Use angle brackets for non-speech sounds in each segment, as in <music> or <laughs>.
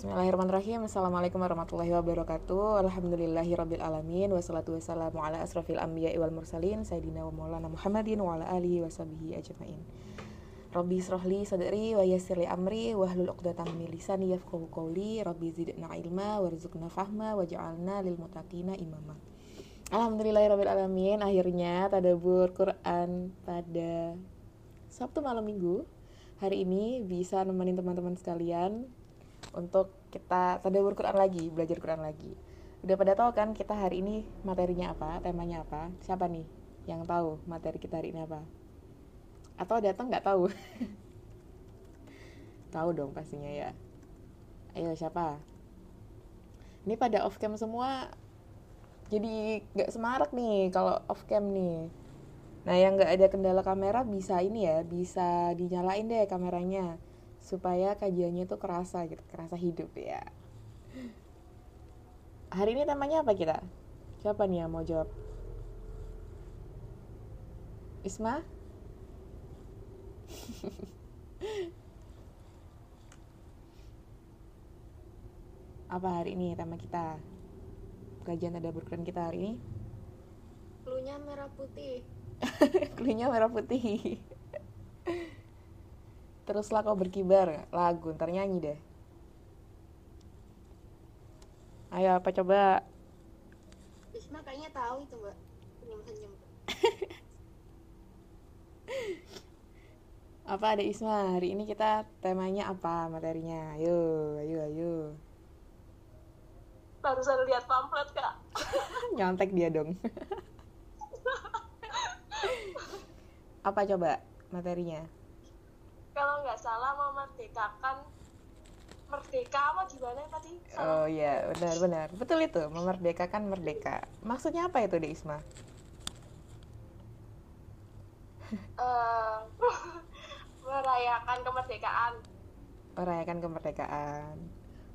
Bismillahirrahmanirrahim. Assalamualaikum warahmatullahi wabarakatuh. Alhamdulillahi rabbil alamin. Wassalatu wassalamu ala asrafil anbiya wal mursalin Sayyidina wa maulana Muhammadin Wa ala alihi wa sahbihi ajma'in. Rabbi israhli sadri wa yassirli amri Wahlul uqdatan min lisani yafqahu qawli. Rabbi zidna ilma warzuqna fahma Waj'alna lil mutaqina imama. Alhamdulillahi rabbil alamin. Akhirnya tadabur Quran pada Sabtu malam minggu. Hari ini bisa nemenin teman-teman sekalian untuk kita tadabur Quran lagi, belajar Quran lagi. Udah pada tahu kan kita hari ini materinya apa, temanya apa? Siapa nih yang tahu materi kita hari ini apa? Atau datang nggak tahu? <laughs> tahu dong pastinya ya. Ayo siapa? Ini pada off cam semua jadi nggak semarak nih kalau off cam nih. Nah yang nggak ada kendala kamera bisa ini ya, bisa dinyalain deh kameranya supaya kajiannya tuh kerasa gitu, kerasa hidup ya. Hari ini temanya apa kita? Siapa nih yang mau jawab? Isma? <laughs> apa hari ini tema kita? Kajian ada Quran kita hari ini? Klunya merah putih. <laughs> Klunya merah putih. Teruslah kau berkibar lagu, ntar nyanyi deh. Ayo apa coba? Isma kayaknya tahu itu mbak. Senyum-senyum. <laughs> Apa ada Isma? Hari ini kita temanya apa materinya? Ayo, ayo, ayo. Barusan lihat pamflet kak. <laughs> Nyontek dia dong. <laughs> apa coba materinya? Kalau nggak salah memerdekakan merdeka apa gimana tadi? Oh iya, benar-benar. Betul itu, memerdekakan merdeka. Maksudnya apa itu, Dek Isma? Eh, <laughs> merayakan kemerdekaan. Merayakan kemerdekaan.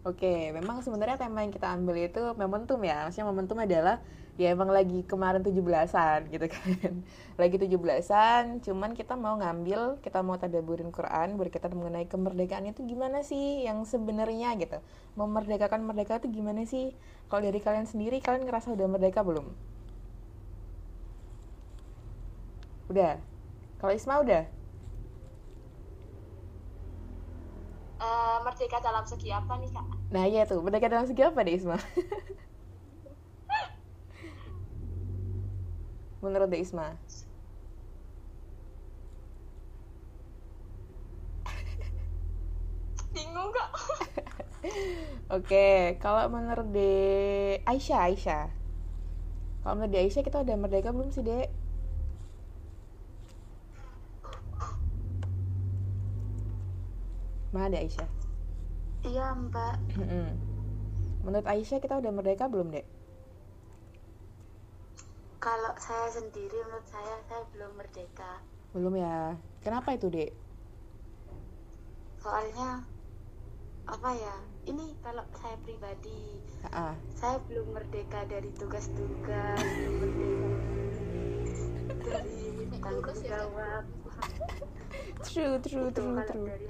Oke, memang sebenarnya tema yang kita ambil itu momentum ya. Maksudnya momentum adalah ya emang lagi kemarin 17-an gitu kan. <laughs> Lagi 17-an, cuman kita mau ngambil, kita mau tadaburin Quran, berkaitan mengenai kemerdekaan itu gimana sih yang sebenarnya gitu. Memerdekakan merdeka itu gimana sih? Kalau dari kalian sendiri, kalian ngerasa udah merdeka belum? Udah. Kalau Isma udah? Eh, merdeka dalam segi apa nih kak? Nah iya tuh, merdeka dalam segi apa deh Isma? <laughs> Menurut Dek Isma? Bingung kak. <laughs> Oke, kalau menurut Dek Aisyah, Aisyah. Kalau menurut Dek Aisyah kita udah merdeka belum sih, Dek? Mana Dek Aisyah? Iya mbak. Menurut Aisyah kita udah merdeka belum, Dek? Kalau saya sendiri menurut saya saya belum merdeka. Belum ya. Kenapa itu, Dek? Soalnya apa ya? Ini kalau saya pribadi Ah, saya belum merdeka dari tugas-tugas, belum merdeka dari tanggung jawab. true, true, true, true. dari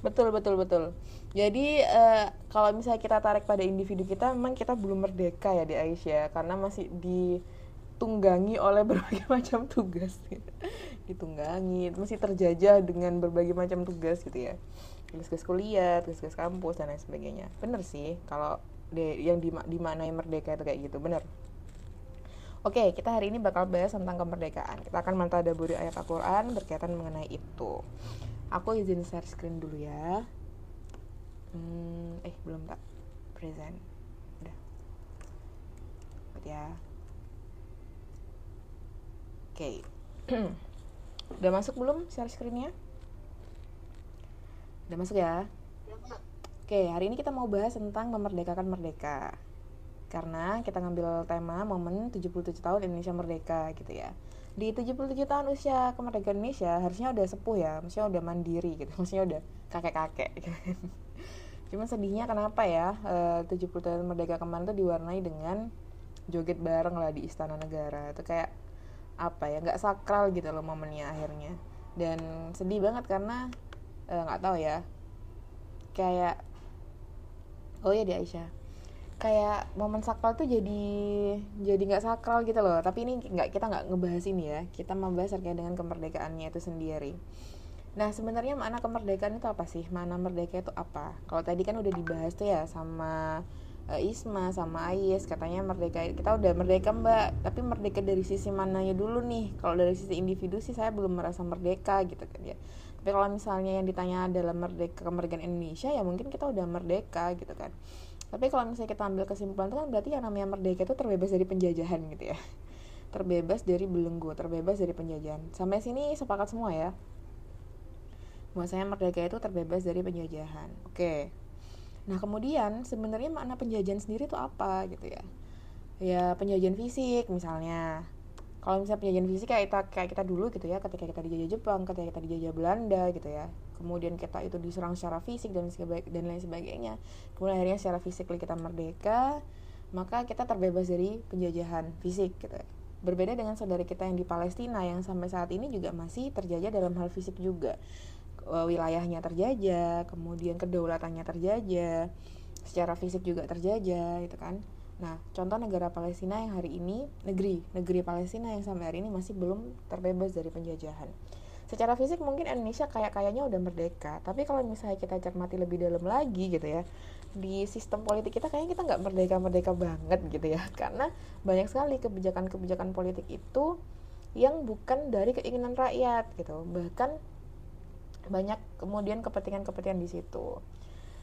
Betul, betul, betul. Jadi eh, kalau misalnya kita tarik pada individu kita, memang kita belum merdeka ya di Aisyah, karena masih ditunggangi oleh <laughs> berbagai macam tugas. Gitu. Ditunggangi, masih terjajah dengan berbagai macam tugas gitu ya. Tugas-tugas kuliah, tugas-tugas kampus dan lain sebagainya. Bener sih, kalau yang dima- dimaknai merdeka itu kayak gitu, bener. Oke, kita hari ini bakal bahas tentang kemerdekaan. Kita akan mentadaburi ayat Al-Quran berkaitan mengenai itu. Aku izin share screen dulu ya. Hmm, eh belum tak present. Udah. Ikut ya. Oke. <clears throat> Udah masuk belum share screennya? Udah masuk ya? Oke, hari ini kita mau bahas tentang memerdekakan merdeka. Karena kita ngambil tema momen 77 tahun Indonesia merdeka gitu ya. Di 77 tahun usia kemerdekaan Indonesia harusnya udah sepuh ya, maksudnya udah mandiri gitu, <laughs> maksudnya udah kakek-kakek gitu. Cuman sedihnya kenapa ya, eh, 70 tahun merdeka kemarin tuh diwarnai dengan joget bareng lah di Istana Negara. Itu kayak apa ya, nggak sakral gitu loh momennya akhirnya. Dan sedih banget karena eh, nggak tahu ya, kayak oh ya di Aisyah kayak momen sakral tuh jadi jadi nggak sakral gitu loh tapi ini nggak kita nggak ngebahas ini ya kita membahas terkait dengan kemerdekaannya itu sendiri nah sebenarnya makna kemerdekaan itu apa sih? Makna merdeka itu apa? Kalau tadi kan udah dibahas tuh ya sama uh, Isma sama Ais katanya merdeka kita udah merdeka mbak. Tapi merdeka dari sisi mananya dulu nih. Kalau dari sisi individu sih saya belum merasa merdeka gitu kan ya. Tapi kalau misalnya yang ditanya adalah merdeka kemerdekaan Indonesia ya mungkin kita udah merdeka gitu kan. Tapi kalau misalnya kita ambil kesimpulan itu kan berarti yang namanya merdeka itu terbebas dari penjajahan gitu ya. Terbebas dari belenggu terbebas dari penjajahan. Sampai sini sepakat semua ya bahwasanya merdeka itu terbebas dari penjajahan. Oke. Nah kemudian sebenarnya makna penjajahan sendiri itu apa gitu ya? Ya penjajahan fisik misalnya. Kalau misalnya penjajahan fisik kayak kita kayak kita dulu gitu ya ketika kita dijajah Jepang ketika kita dijajah Belanda gitu ya. Kemudian kita itu diserang secara fisik dan dan lain sebagainya. Kemudian akhirnya secara fisik kita merdeka maka kita terbebas dari penjajahan fisik gitu berbeda dengan saudara kita yang di Palestina yang sampai saat ini juga masih terjajah dalam hal fisik juga wilayahnya terjajah kemudian kedaulatannya terjajah secara fisik juga terjajah gitu kan. Nah, contoh negara Palestina yang hari ini, negeri, negeri Palestina yang sampai hari ini masih belum terbebas dari penjajahan. Secara fisik mungkin Indonesia kayak kayaknya udah merdeka tapi kalau misalnya kita cermati lebih dalam lagi gitu ya di sistem politik kita kayaknya kita nggak merdeka merdeka banget gitu ya. <laughs> Karena banyak sekali kebijakan-kebijakan politik itu yang bukan dari keinginan rakyat gitu. Bahkan banyak kemudian kepentingan-kepentingan di situ.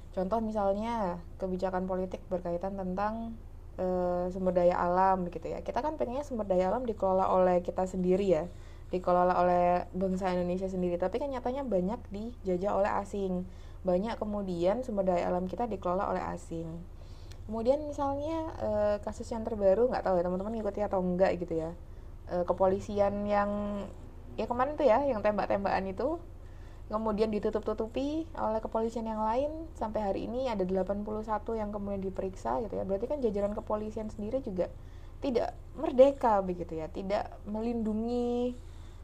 Contoh misalnya kebijakan politik berkaitan tentang e, sumber daya alam gitu ya. Kita kan pengennya sumber daya alam dikelola oleh kita sendiri ya dikelola oleh bangsa Indonesia sendiri. Tapi kan nyatanya banyak dijajah oleh asing. Banyak kemudian sumber daya alam kita dikelola oleh asing. Kemudian misalnya e, kasus yang terbaru nggak tahu ya teman-teman ngikuti atau enggak gitu ya. E, kepolisian yang ya kemarin tuh ya yang tembak-tembakan itu kemudian ditutup-tutupi oleh kepolisian yang lain. Sampai hari ini ada 81 yang kemudian diperiksa gitu ya. Berarti kan jajaran kepolisian sendiri juga tidak merdeka begitu ya. Tidak melindungi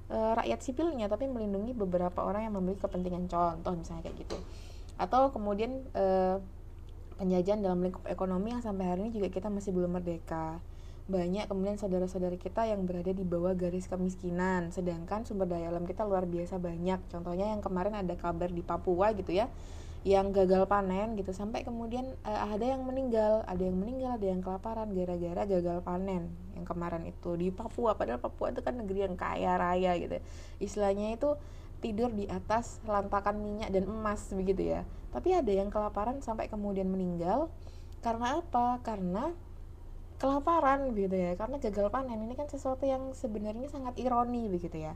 e, rakyat sipilnya tapi melindungi beberapa orang yang memiliki kepentingan. Contoh misalnya kayak gitu. Atau kemudian e, penjajahan dalam lingkup ekonomi yang sampai hari ini juga kita masih belum merdeka banyak kemudian saudara-saudara kita yang berada di bawah garis kemiskinan. Sedangkan sumber daya alam kita luar biasa banyak. Contohnya yang kemarin ada kabar di Papua gitu ya yang gagal panen gitu. Sampai kemudian uh, ada yang meninggal ada yang meninggal ada yang kelaparan gara-gara gagal panen yang kemarin itu. Di Papua padahal Papua itu kan negeri yang kaya raya gitu. Istilahnya itu tidur di atas lantakan minyak dan emas begitu ya. Tapi ada yang kelaparan sampai kemudian meninggal. Karena apa? Karena kelaparan gitu ya karena gagal panen ini kan sesuatu yang sebenarnya sangat ironi begitu ya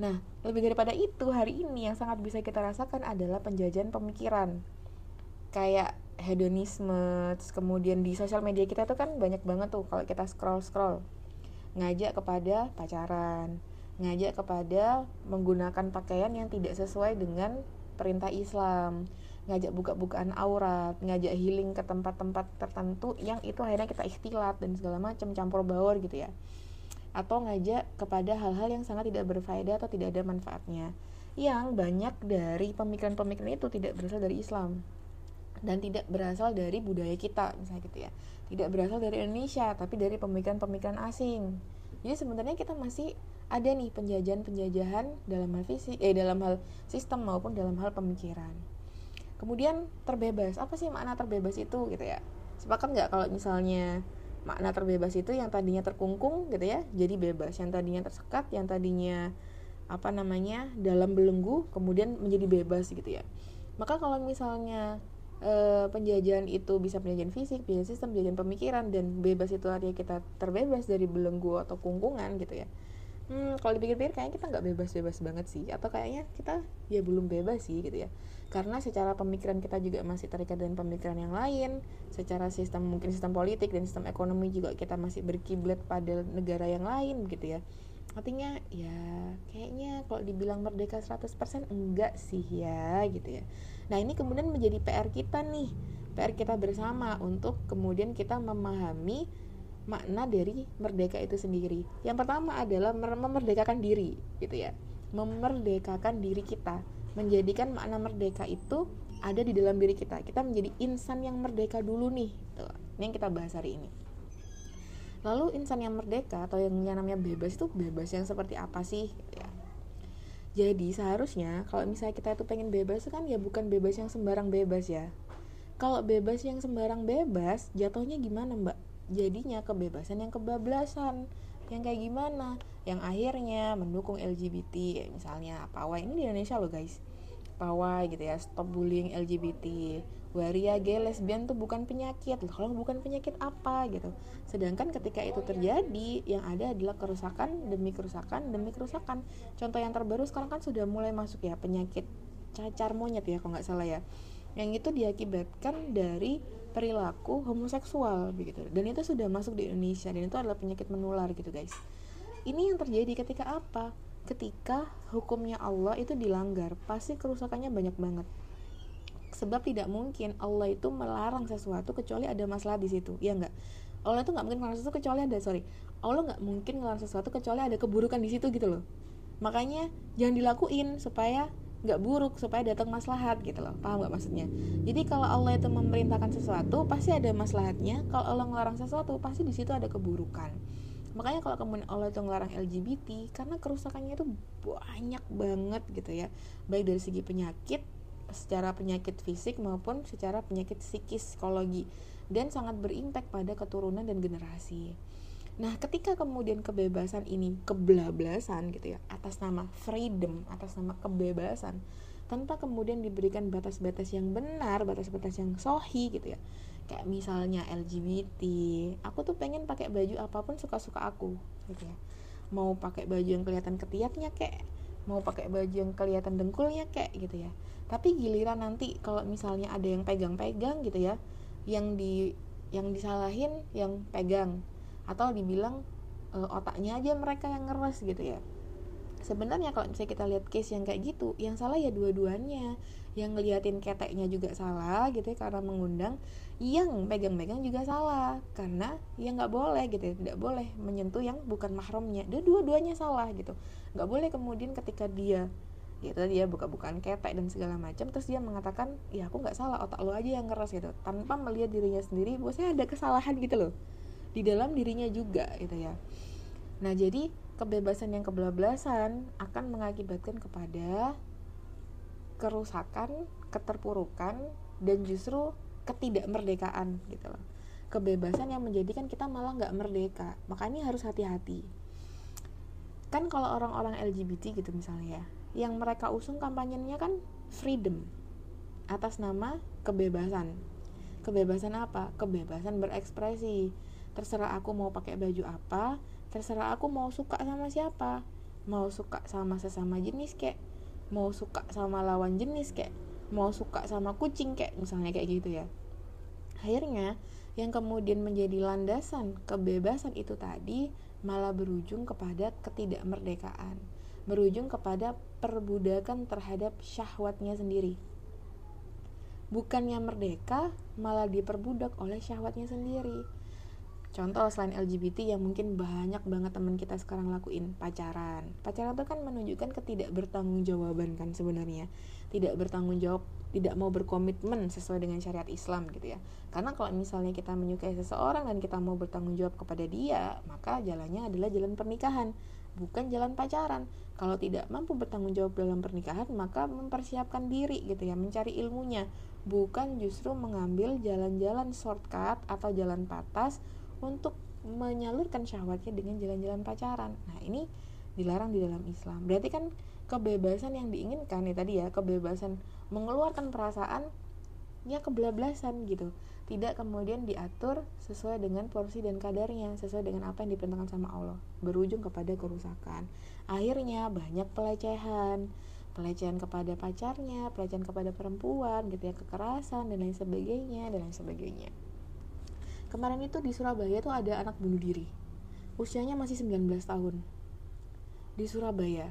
Nah, lebih daripada itu, hari ini yang sangat bisa kita rasakan adalah penjajahan pemikiran. Kayak hedonisme, terus kemudian di sosial media kita tuh kan banyak banget tuh kalau kita scroll-scroll. Ngajak kepada pacaran, ngajak kepada menggunakan pakaian yang tidak sesuai dengan perintah Islam, ngajak buka-bukaan aurat, ngajak healing ke tempat-tempat tertentu yang itu akhirnya kita ikhtilat dan segala macam campur baur gitu ya. Atau ngajak kepada hal-hal yang sangat tidak berfaedah atau tidak ada manfaatnya. Yang banyak dari pemikiran-pemikiran itu tidak berasal dari Islam. Dan tidak berasal dari budaya kita misalnya gitu ya. Tidak berasal dari Indonesia tapi dari pemikiran-pemikiran asing. Jadi sebenarnya kita masih ada nih penjajahan-penjajahan dalam hal fisik eh dalam hal sistem maupun dalam hal pemikiran kemudian terbebas. Apa sih makna terbebas itu gitu ya? Sepakat nggak kalau misalnya makna terbebas itu yang tadinya terkungkung gitu ya jadi bebas? Yang tadinya tersekat yang tadinya apa namanya dalam belenggu kemudian menjadi bebas gitu ya? Maka kalau misalnya e, penjajahan itu bisa penjajahan fisik penjajahan sistem penjajahan pemikiran dan bebas itu artinya kita terbebas dari belenggu atau kungkungan gitu ya? Hmm, kalau dipikir-pikir kayaknya kita nggak bebas-bebas banget sih. Atau kayaknya kita ya belum bebas sih gitu ya karena secara pemikiran kita juga masih terikat dengan pemikiran yang lain secara sistem mungkin sistem politik dan sistem ekonomi juga kita masih berkiblat pada negara yang lain gitu ya. Artinya ya kayaknya kalau dibilang merdeka 100% enggak sih ya gitu ya. Nah ini kemudian menjadi PR kita nih. PR kita bersama untuk kemudian kita memahami makna dari merdeka itu sendiri. Yang pertama adalah memerdekakan diri gitu ya. Memerdekakan diri kita menjadikan makna merdeka itu ada di dalam diri kita. Kita menjadi insan yang merdeka dulu nih tuh ini yang kita bahas hari ini. Lalu insan yang merdeka atau yang, namanya bebas itu bebas yang seperti apa sih? Ya. Jadi seharusnya kalau misalnya kita itu pengen bebas kan ya bukan bebas yang sembarang bebas ya. Kalau bebas yang sembarang bebas jatuhnya gimana mbak? Jadinya kebebasan yang kebablasan. Yang kayak gimana yang akhirnya mendukung LGBT misalnya pawai. Ini di Indonesia loh guys. Pawai gitu ya stop bullying LGBT waria gay lesbian tuh bukan penyakit loh. Kalau bukan penyakit apa gitu. Sedangkan ketika itu terjadi yang ada adalah kerusakan demi kerusakan demi kerusakan. Contoh yang terbaru sekarang kan sudah mulai masuk ya penyakit cacar monyet ya kalau nggak salah ya. Yang itu diakibatkan dari perilaku homoseksual begitu. Dan itu sudah masuk di Indonesia dan itu adalah penyakit menular gitu guys ini yang terjadi ketika apa? Ketika hukumnya Allah itu dilanggar pasti kerusakannya banyak banget. Sebab tidak mungkin Allah itu melarang sesuatu kecuali ada masalah di situ ya enggak Allah itu nggak mungkin melarang sesuatu kecuali ada sorry. Allah nggak mungkin melarang sesuatu kecuali ada keburukan di situ gitu loh. Makanya jangan dilakuin supaya nggak buruk supaya datang maslahat gitu loh. Paham nggak maksudnya? Jadi kalau Allah itu memerintahkan sesuatu pasti ada maslahatnya. Kalau Allah ngelarang sesuatu pasti di situ ada keburukan makanya kalau kemudian Allah itu ngelarang LGBT karena kerusakannya itu banyak banget gitu ya baik dari segi penyakit secara penyakit fisik maupun secara penyakit psikis psikologi dan sangat berimpact pada keturunan dan generasi Nah, ketika kemudian kebebasan ini kebelablasan gitu ya, atas nama freedom, atas nama kebebasan, tanpa kemudian diberikan batas-batas yang benar, batas-batas yang sohi gitu ya. Kayak misalnya LGBT, aku tuh pengen pakai baju apa pun suka-suka aku gitu ya. Mau pakai baju yang kelihatan ketiaknya kayak mau pakai baju yang kelihatan dengkulnya kayak gitu ya. Tapi giliran nanti kalau misalnya ada yang pegang-pegang gitu ya, yang di yang disalahin yang pegang atau dibilang e, otaknya aja mereka yang ngeres gitu ya sebenarnya kalau misalnya kita lihat case yang kayak gitu yang salah ya dua-duanya yang ngeliatin keteknya juga salah gitu ya karena mengundang yang pegang-pegang juga salah. Karena ya nggak boleh gitu ya. Tidak boleh menyentuh yang bukan mahramnya. Dia dua-duanya salah gitu. Nggak boleh kemudian ketika dia ya tadi dia buka-bukaan ketek dan segala macam terus dia mengatakan ya aku nggak salah. Otak lo aja yang ngeres gitu. Tanpa melihat dirinya sendiri bahwasanya ada kesalahan gitu loh. Di dalam dirinya juga gitu ya. Nah jadi kebebasan yang kebablasan akan mengakibatkan kepada kerusakan keterpurukan dan justru ketidakmerdekaan gitu loh. Kebebasan yang menjadikan kita malah nggak merdeka. Makanya harus hati-hati. Kan kalau orang-orang LGBT gitu misalnya ya yang mereka usung kampanyenya kan freedom atas nama kebebasan. Kebebasan apa? Kebebasan berekspresi. Terserah aku mau pakai baju apa terserah aku mau suka sama siapa. Mau suka sama sesama jenis kayak mau suka sama lawan jenis kayak mau suka sama kucing kayak misalnya kayak gitu ya. Akhirnya yang kemudian menjadi landasan kebebasan itu tadi malah berujung kepada ketidakmerdekaan berujung kepada perbudakan terhadap syahwatnya sendiri. Bukannya merdeka malah diperbudak oleh syahwatnya sendiri Contoh selain LGBT yang mungkin banyak banget teman kita sekarang lakuin pacaran. Pacaran itu kan menunjukkan ketidak bertanggung jawaban kan sebenarnya. Tidak bertanggung jawab, tidak mau berkomitmen sesuai dengan syariat Islam gitu ya. Karena kalau misalnya kita menyukai seseorang dan kita mau bertanggung jawab kepada dia, maka jalannya adalah jalan pernikahan, bukan jalan pacaran. Kalau tidak mampu bertanggung jawab dalam pernikahan, maka mempersiapkan diri gitu ya, mencari ilmunya, bukan justru mengambil jalan-jalan shortcut atau jalan patas untuk menyalurkan syahwatnya dengan jalan-jalan pacaran. Nah, ini dilarang di dalam Islam. Berarti kan kebebasan yang diinginkan ya tadi ya, kebebasan mengeluarkan perasaan ya kebelablasan gitu. Tidak kemudian diatur sesuai dengan porsi dan kadarnya, sesuai dengan apa yang diperintahkan sama Allah. Berujung kepada kerusakan. Akhirnya banyak pelecehan, pelecehan kepada pacarnya, pelecehan kepada perempuan gitu ya, kekerasan dan lain sebagainya dan lain sebagainya kemarin itu di Surabaya tuh ada anak bunuh diri. Usianya masih 19 tahun. Di Surabaya.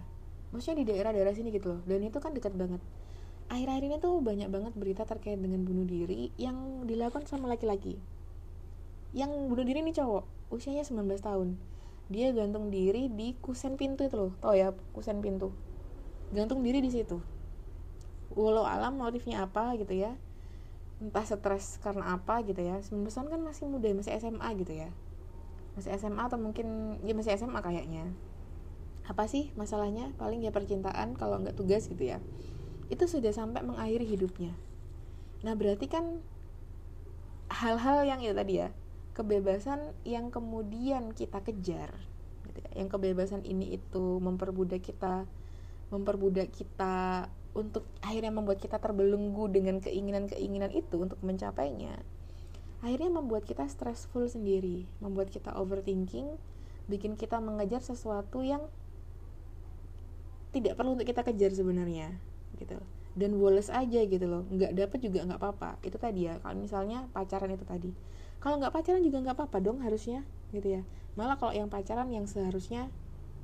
Maksudnya di daerah-daerah sini gitu loh. Dan itu kan dekat banget. Akhir-akhir ini tuh banyak banget berita terkait dengan bunuh diri yang dilakukan sama laki-laki. Yang bunuh diri ini cowok. Usianya 19 tahun. Dia gantung diri di kusen pintu itu loh. Tau ya kusen pintu. Gantung diri di situ. Walau alam motifnya apa gitu ya entah stres karena apa gitu ya. 19 tahun kan masih muda masih SMA gitu ya. Masih SMA atau mungkin ya masih SMA kayaknya. Apa sih masalahnya? Paling ya percintaan kalau nggak tugas gitu ya. Itu sudah sampai mengakhiri hidupnya. Nah berarti kan hal-hal yang itu tadi ya kebebasan yang kemudian kita kejar gitu ya. yang kebebasan ini itu memperbudak kita memperbudak kita untuk akhirnya membuat kita terbelenggu dengan keinginan-keinginan itu untuk mencapainya akhirnya membuat kita stressful sendiri membuat kita overthinking bikin kita mengejar sesuatu yang tidak perlu untuk kita kejar sebenarnya gitu. Dan woles aja gitu loh nggak dapet juga nggak apa-apa itu tadi ya. Kalau misalnya pacaran itu tadi. Kalau nggak pacaran juga nggak apa-apa dong harusnya gitu ya. Malah kalau yang pacaran yang seharusnya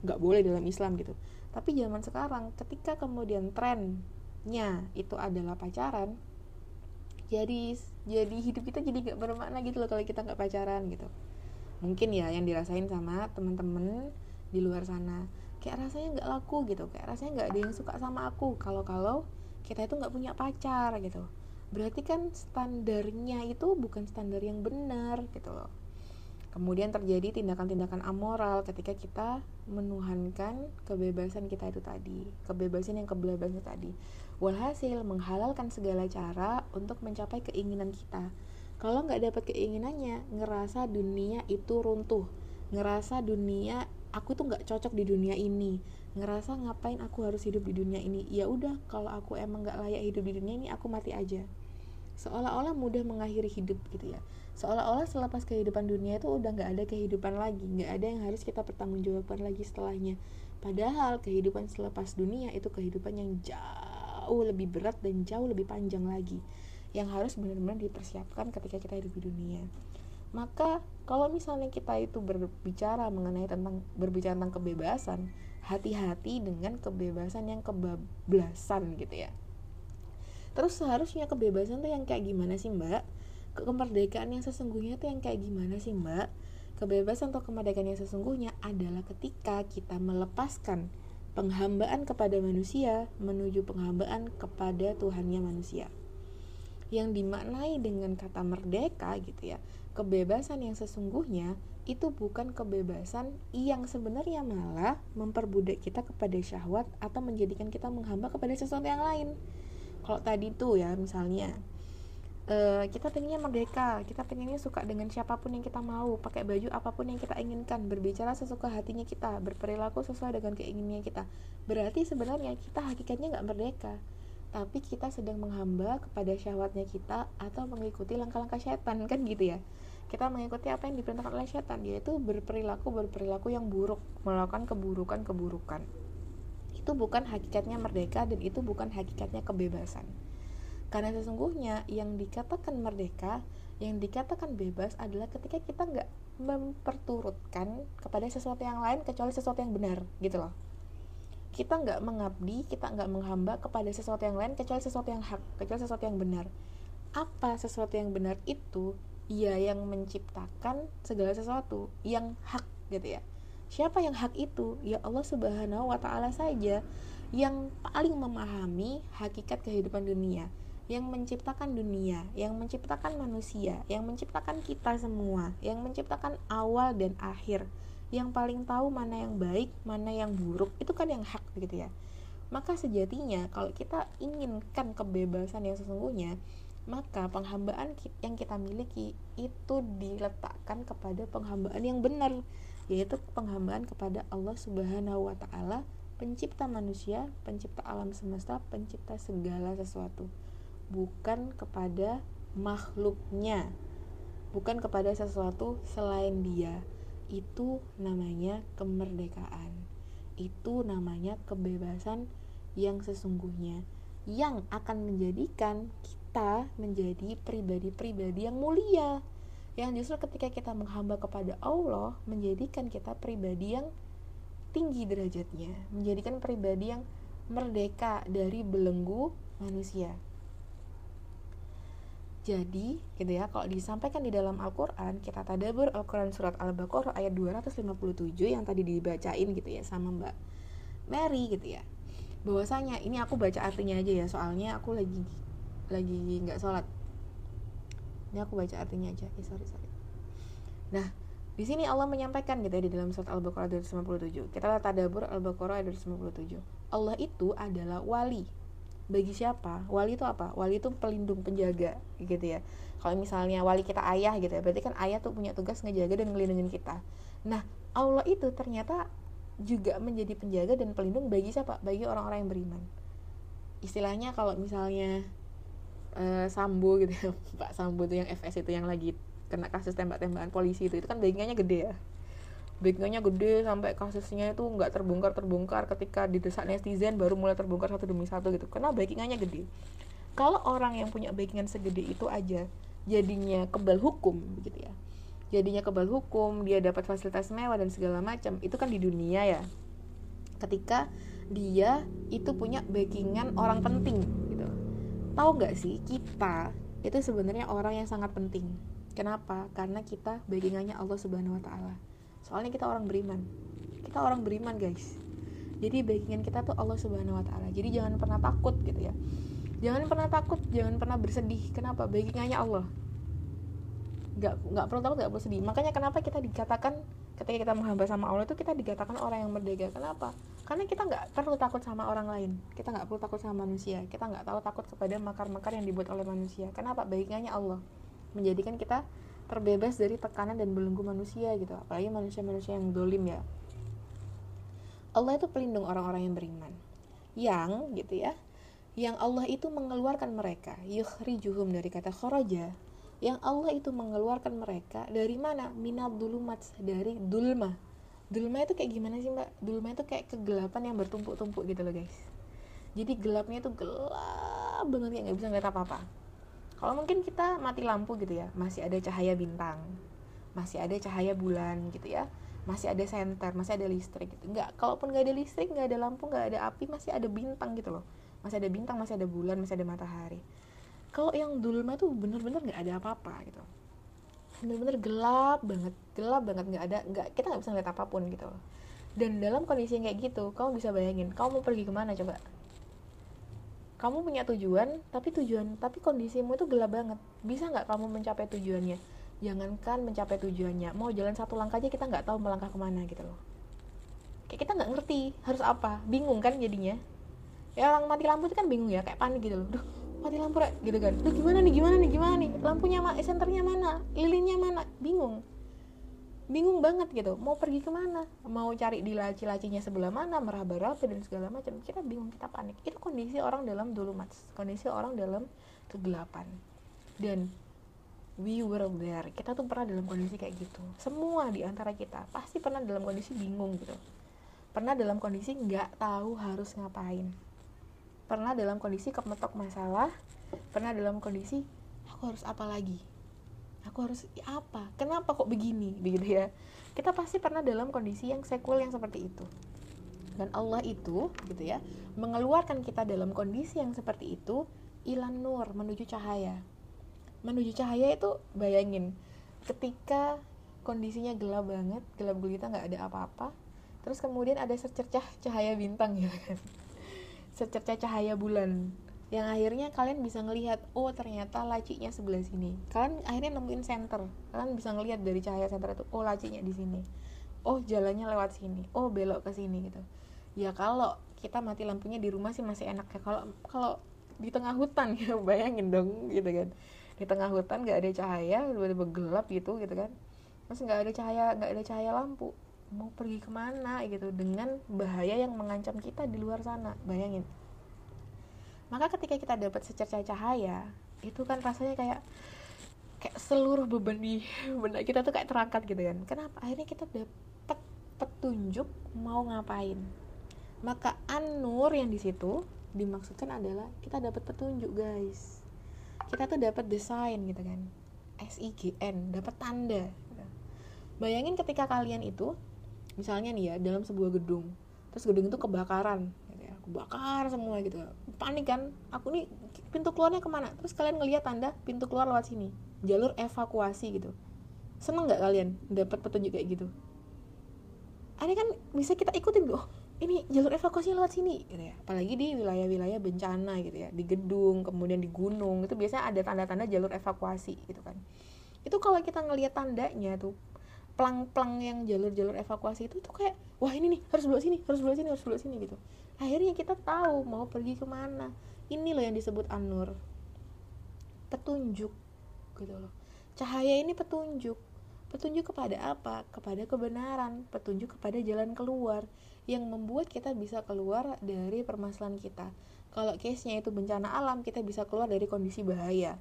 nggak boleh dalam Islam gitu tapi zaman sekarang ketika kemudian trennya itu adalah pacaran jadi jadi hidup kita jadi nggak bermakna gitu loh kalau kita nggak pacaran gitu. Mungkin ya yang dirasain sama temen-temen di luar sana. Kayak rasanya nggak laku gitu kayak rasanya nggak ada yang suka sama aku. Kalau kalau kita itu nggak punya pacar gitu. Berarti kan standarnya itu bukan standar yang benar gitu loh kemudian terjadi tindakan-tindakan amoral ketika kita menuhankan kebebasan kita itu tadi kebebasan yang kebebasan tadi. Walhasil menghalalkan segala cara untuk mencapai keinginan kita. Kalau nggak dapat keinginannya ngerasa dunia itu runtuh. Ngerasa dunia aku tuh nggak cocok di dunia ini. Ngerasa ngapain aku harus hidup di dunia ini? Ya udah kalau aku emang nggak layak hidup di dunia ini aku mati aja seolah-olah mudah mengakhiri hidup gitu ya. Seolah-olah selepas kehidupan dunia itu udah nggak ada kehidupan lagi nggak ada yang harus kita pertanggungjawabkan lagi setelahnya. Padahal kehidupan selepas dunia itu kehidupan yang jauh lebih berat dan jauh lebih panjang lagi yang harus benar-benar dipersiapkan ketika kita hidup di dunia. Maka kalau misalnya kita itu berbicara mengenai tentang berbicara tentang kebebasan hati-hati dengan kebebasan yang kebablasan gitu ya terus seharusnya kebebasan tuh yang kayak gimana sih mbak? Kemerdekaan yang sesungguhnya tuh yang kayak gimana sih mbak? Kebebasan atau kemerdekaan yang sesungguhnya adalah ketika kita melepaskan penghambaan kepada manusia menuju penghambaan kepada Tuhannya manusia. Yang dimaknai dengan kata merdeka gitu ya kebebasan yang sesungguhnya itu bukan kebebasan yang sebenarnya malah memperbudak kita kepada syahwat atau menjadikan kita menghamba kepada sesuatu yang lain. Kalau tadi tuh ya misalnya uh, kita pengennya merdeka, kita pengennya suka dengan siapa pun yang kita mau, pakai baju apa pun yang kita inginkan, berbicara sesuka hatinya kita, berperilaku sesuai dengan keinginannya kita. Berarti sebenarnya kita hakikatnya nggak merdeka, tapi kita sedang menghamba kepada syahwatnya kita atau mengikuti langkah-langkah setan kan gitu ya kita mengikuti apa yang diperintahkan oleh setan yaitu berperilaku berperilaku yang buruk melakukan keburukan keburukan itu bukan hakikatnya merdeka dan itu bukan hakikatnya kebebasan. Karena sesungguhnya yang dikatakan merdeka yang dikatakan bebas adalah ketika kita nggak memperturutkan kepada sesuatu yang lain kecuali sesuatu yang benar gitu loh. Kita nggak mengabdi kita nggak menghamba kepada sesuatu yang lain kecuali sesuatu yang hak kecuali sesuatu yang benar. Apa sesuatu yang benar itu? Ia yang menciptakan segala sesuatu yang hak gitu ya siapa yang hak itu? Ya Allah subhanahu wa ta'ala saja yang paling memahami hakikat kehidupan dunia yang menciptakan dunia, yang menciptakan manusia, yang menciptakan kita semua, yang menciptakan awal dan akhir, yang paling tahu mana yang baik, mana yang buruk, itu kan yang hak gitu ya. Maka sejatinya kalau kita inginkan kebebasan yang sesungguhnya, maka penghambaan yang kita miliki itu diletakkan kepada penghambaan yang benar yaitu penghambaan kepada Allah Subhanahu wa taala pencipta manusia, pencipta alam semesta, pencipta segala sesuatu. Bukan kepada makhluknya. Bukan kepada sesuatu selain dia. Itu namanya kemerdekaan. Itu namanya kebebasan yang sesungguhnya. Yang akan menjadikan kita menjadi pribadi-pribadi yang mulia yang justru ketika kita menghamba kepada Allah menjadikan kita pribadi yang tinggi derajatnya menjadikan pribadi yang merdeka dari belenggu manusia. Jadi gitu ya kalau disampaikan di dalam Al-Quran kita tadabur Al-Quran surat Al-Baqarah ayat 257 yang tadi dibacain gitu ya sama Mbak Mary gitu ya. Bahwasanya ini aku baca artinya aja ya soalnya aku lagi lagi nggak sholat ini aku baca artinya aja eh, sorry sorry nah di sini Allah menyampaikan gitu ya di dalam surat Al-Baqarah ayat 57. Kita lihat tadabur Al-Baqarah ayat 57. Allah itu adalah wali. Bagi siapa? Wali itu apa? Wali itu pelindung, penjaga gitu ya. Kalau misalnya wali kita ayah gitu ya, berarti kan ayah tuh punya tugas ngejaga dan ngelindungin kita. Nah, Allah itu ternyata juga menjadi penjaga dan pelindung bagi siapa? Bagi orang-orang yang beriman. Istilahnya kalau misalnya uh, Sambo gitu ya, <laughs> Pak Sambo itu yang FS itu yang lagi kena kasus tembak-tembakan polisi itu. Itu kan backingannya gede ya. Backingannya gede sampai kasusnya itu nggak terbongkar terbongkar. Ketika didesak netizen baru mulai terbongkar satu demi satu gitu. Karena backingannya gede. Kalau orang yang punya backingan segede itu aja jadinya kebal hukum begitu ya. Jadinya kebal hukum dia dapat fasilitas mewah dan segala macam. Itu kan di dunia ya. Ketika dia itu punya backingan orang penting tahu nggak sih kita itu sebenarnya orang yang sangat penting Kenapa? Karena kita backingannya Allah Subhanahu wa taala. Soalnya kita orang beriman. Kita orang beriman, guys. Jadi backingan kita tuh Allah Subhanahu wa taala. Jadi jangan pernah takut gitu ya. Jangan pernah takut, jangan pernah bersedih. Kenapa? Backingannya Allah. Gak, gak perlu takut, gak perlu sedih. Makanya kenapa kita dikatakan ketika kita menghamba sama Allah itu kita dikatakan orang yang merdeka. Kenapa? Karena kita nggak perlu takut sama orang lain. Kita nggak perlu takut sama manusia. Kita nggak tahu takut kepada makar-makar yang dibuat oleh manusia. Kenapa? Backingannya Allah menjadikan kita terbebas dari tekanan dan belenggu manusia gitu apalagi manusia-manusia yang dolim ya Allah itu pelindung orang-orang yang beriman yang gitu ya yang Allah itu mengeluarkan mereka yukhrijuhum dari kata kharaja yang Allah itu mengeluarkan mereka dari mana minal dulumat dari dulma dulma itu kayak gimana sih mbak? Dulma itu kayak kegelapan yang bertumpuk-tumpuk gitu loh guys. Jadi gelapnya itu gelap banget ya nggak bisa ngeliat apa-apa. Kalau mungkin kita mati lampu gitu ya masih ada cahaya bintang masih ada cahaya bulan gitu ya masih ada senter masih ada listrik gitu. Nggak kalaupun nggak ada listrik nggak ada lampu nggak ada api masih ada bintang gitu loh. Masih ada bintang masih ada bulan masih ada matahari. Kalau yang dulma tuh bener-bener nggak ada apa-apa gitu bener-bener gelap banget gelap banget nggak ada nggak kita nggak bisa ngeliat apa pun gitu loh. Dan dalam kondisi yang kayak gitu kamu bisa bayangin kamu mau pergi ke mana coba? Kamu punya tujuan tapi tujuan tapi kondisimu itu gelap banget. Bisa nggak kamu mencapai tujuannya? Jangankan mencapai tujuannya mau jalan satu langkah aja kita nggak tahu melangkah ke mana gitu loh. Kayak kita nggak ngerti harus apa bingung kan jadinya. Ya orang mati lampu itu kan bingung ya kayak panik gitu loh. Duh, mati lampu rek gitu kan. Duh, gimana nih gimana nih gimana nih? Lampunya mana senternya mana? Lilinnya mana? Bingung. Bingung banget gitu. Mau pergi ke mana? Mau cari di laci-lacinya sebelah mana meraba-raba dan segala macam. Kita bingung kita panik. Itu kondisi orang dalam dulumat. Kondisi orang dalam kegelapan. Dan we were there kita tuh pernah dalam kondisi kayak gitu. Semua di antara kita pasti pernah dalam kondisi bingung gitu. Pernah dalam kondisi nggak tahu harus ngapain pernah dalam kondisi kemetok masalah? Pernah dalam kondisi aku harus apa lagi? Aku harus apa? Kenapa kok begini? Begitu ya. Kita pasti pernah dalam kondisi yang sekuel yang seperti itu. Dan Allah itu gitu ya mengeluarkan kita dalam kondisi yang seperti itu ilan nur menuju cahaya. Menuju cahaya itu bayangin ketika kondisinya gelap banget gelap gulita nggak ada apa-apa terus kemudian ada secercah cahaya bintang ya kan secercah cahaya bulan. Yang akhirnya kalian bisa ngelihat oh ternyata lacinya sebelah sini. Kalian akhirnya nemuin center. Kalian bisa ngelihat dari cahaya center itu oh lacinya di sini. Oh jalannya lewat sini. Oh belok ke sini gitu. Ya kalau kita mati lampunya di rumah sih masih enak ya. Kalau kalau di tengah hutan <laughs> ya bayangin dong gitu kan. Di tengah hutan nggak ada cahaya tiba-tiba gelap gitu gitu kan. Terus nggak ada cahaya nggak ada cahaya lampu mau pergi ke mana gitu dengan bahaya yang mengancam kita di luar sana. Bayangin. Maka ketika kita dapat secercah cahaya itu kan rasanya kayak kayak seluruh beban di <laughs> benda kita tuh kayak terangkat gitu kan. Kenapa? Akhirnya kita dapat petunjuk mau ngapain. Maka anur yang di situ dimaksudkan adalah kita dapat petunjuk guys. Kita tuh dapat desain gitu kan. SIGN dapat tanda. Bayangin ketika kalian itu misalnya nih ya dalam sebuah gedung. Terus gedung itu kebakaran bakar semua gitu. Panik kan? Aku nih pintu keluarnya ke mana? Terus kalian ngelihat tanda pintu keluar lewat sini. Jalur evakuasi gitu. Seneng nggak kalian dapat petunjuk kayak gitu? Ini kan bisa kita ikutin loh ini jalur evakuasi lewat sini gitu ya. Apalagi di wilayah-wilayah bencana gitu ya. Di gedung kemudian di gunung. Itu biasanya ada tanda-tanda jalur evakuasi gitu kan. Itu kalau kita ngelihat tandanya tuh plang-plang yang jalur-jalur evakuasi itu tuh kayak wah ini nih harus belok sini harus belok sini harus belok sini gitu. Akhirnya kita tahu mau pergi ke mana ini loh yang disebut anur petunjuk gitu loh. Cahaya ini petunjuk. Petunjuk kepada apa? Kepada kebenaran. Petunjuk kepada jalan keluar yang membuat kita bisa keluar dari permasalahan kita. Kalau case-nya itu bencana alam kita bisa keluar dari kondisi bahaya.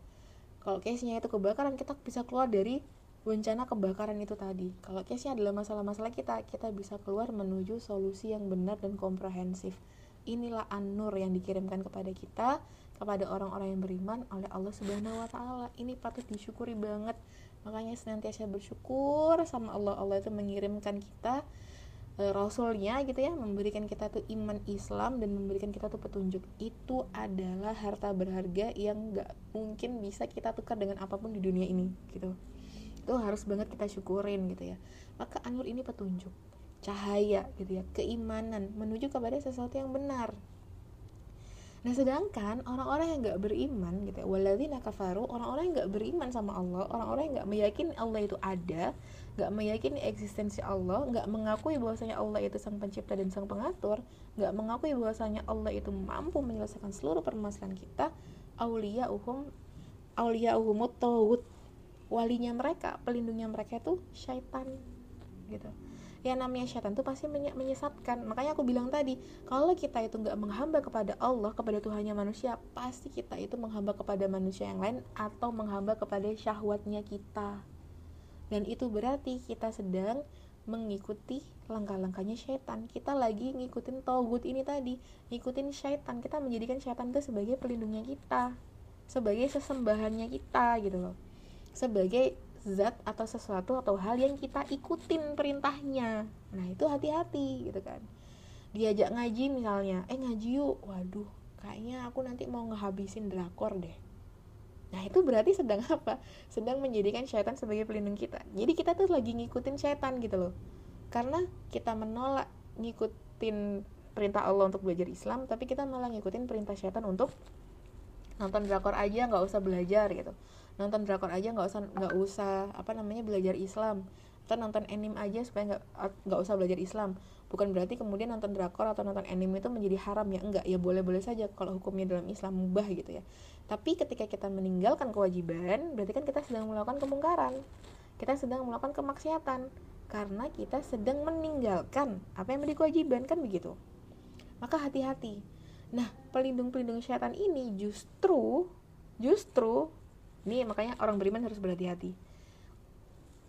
Kalau case-nya itu kebakaran kita bisa keluar dari bencana kebakaran itu tadi kalau case-nya adalah masalah-masalah kita kita bisa keluar menuju solusi yang benar dan komprehensif inilah an-nur yang dikirimkan kepada kita kepada orang-orang yang beriman oleh Allah Subhanahu wa taala. Ini patut disyukuri banget. Makanya senantiasa bersyukur sama Allah. Allah itu mengirimkan kita e, rasulnya gitu ya, memberikan kita tuh iman Islam dan memberikan kita tuh petunjuk. Itu adalah harta berharga yang gak mungkin bisa kita tukar dengan apa pun di dunia ini gitu itu harus banget kita syukurin gitu ya. Maka anur ini petunjuk cahaya gitu ya keimanan menuju kepada sesuatu yang benar. Nah sedangkan orang-orang yang gak beriman gitu ya Waladzina kafaru Orang-orang yang gak beriman sama Allah Orang-orang yang gak meyakini Allah itu ada Gak meyakini eksistensi Allah Gak mengakui bahwasanya Allah itu sang pencipta dan sang pengatur Gak mengakui bahwasanya Allah itu mampu menyelesaikan seluruh permasalahan kita Aulia uhum Aulia uhumut walinya mereka pelindungnya mereka itu syaitan gitu. Ya namanya syaitan itu pasti menyesatkan. Makanya aku bilang tadi kalau kita itu nggak menghamba kepada Allah kepada Tuhannya manusia pasti kita itu menghamba kepada manusia yang lain atau menghamba kepada syahwatnya kita. Dan itu berarti kita sedang mengikuti langkah-langkahnya syaitan. Kita lagi ngikutin togut ini tadi ngikutin syaitan. Kita menjadikan syaitan itu sebagai pelindungnya kita sebagai sesembahannya kita gitu loh sebagai zat atau sesuatu atau hal yang kita ikutin perintahnya. Nah itu hati-hati gitu kan. Diajak ngaji misalnya eh ngaji yuk. Waduh kayaknya aku nanti mau ngehabisin drakor deh. Nah itu berarti sedang <laughs> apa? Sedang menjadikan syaitan sebagai pelindung kita. Jadi kita tuh lagi ngikutin syaitan gitu loh. Karena kita menolak ngikutin perintah Allah untuk belajar Islam tapi kita malah ngikutin perintah syaitan untuk nonton drakor aja nggak usah belajar gitu nonton drakor aja nggak usah nggak usah apa namanya belajar Islam. Atau nonton anime aja supaya nggak nggak usah belajar Islam. Bukan berarti kemudian nonton drakor atau nonton anime itu menjadi haram ya enggak. Ya boleh boleh saja kalau hukumnya dalam Islam mubah gitu ya. Tapi ketika kita meninggalkan kewajiban berarti kan kita sedang melakukan kemungkaran. Kita sedang melakukan kemaksiatan. Karena kita sedang meninggalkan apa yang menjadi kewajiban kan begitu? Maka hati-hati. Nah pelindung-pelindung syaitan ini justru justru ini makanya orang beriman harus berhati-hati.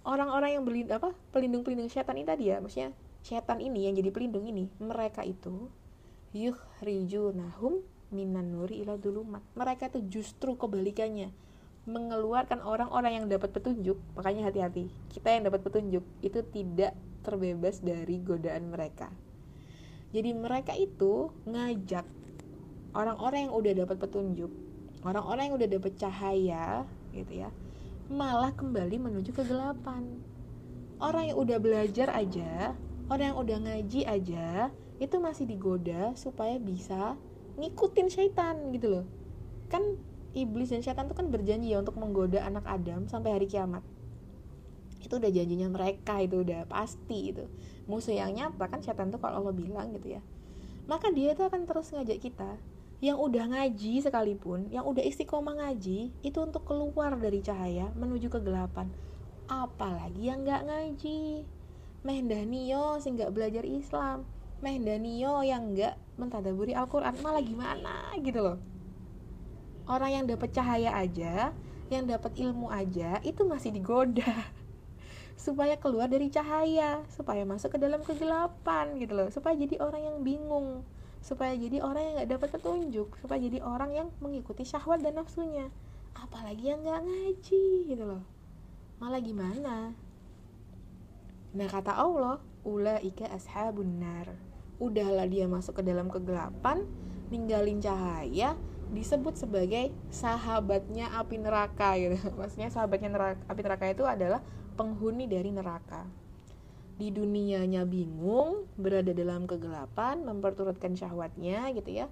Orang-orang yang beli apa pelindung-pelindung setan ini tadi ya maksudnya setan ini yang jadi pelindung ini mereka itu yukhrijunahum minan nuri ila dulumat mereka itu justru kebalikannya mengeluarkan orang-orang yang dapat petunjuk. Makanya hati-hati kita yang dapat petunjuk itu tidak terbebas dari godaan mereka. Jadi mereka itu ngajak orang-orang yang udah dapat petunjuk orang-orang yang udah dapet cahaya gitu ya malah kembali menuju kegelapan. Orang yang udah belajar aja orang yang udah ngaji aja itu masih digoda supaya bisa ngikutin syaitan gitu loh. Kan iblis dan syaitan itu kan berjanji ya untuk menggoda anak Adam sampai hari kiamat. Itu udah janjinya mereka itu udah pasti itu musuh yang nyata kan syaitan tuh kalau Allah bilang gitu ya. Maka dia itu akan terus ngajak kita yang udah ngaji sekalipun, yang udah istiqomah ngaji, itu untuk keluar dari cahaya menuju kegelapan. Apalagi yang nggak ngaji. Meh Danio sih nggak belajar Islam. Meh Danio yang nggak mentadaburi Al-Quran. Malah gimana gitu loh. Orang yang dapat cahaya aja, yang dapat ilmu aja, itu masih digoda. <laughs> supaya keluar dari cahaya, supaya masuk ke dalam kegelapan gitu loh, supaya jadi orang yang bingung supaya jadi orang yang nggak dapat petunjuk supaya jadi orang yang mengikuti syahwat dan nafsunya. Apalagi yang nggak ngaji gitu loh. Malah gimana? Nah kata Allah ulaika ashabun nar. Udahlah dia masuk ke dalam kegelapan ninggalin cahaya disebut sebagai sahabatnya api neraka gitu. <laughs> Maksudnya sahabatnya neraka, api neraka itu adalah penghuni dari neraka di dunianya bingung berada dalam kegelapan memperturutkan syahwatnya gitu ya.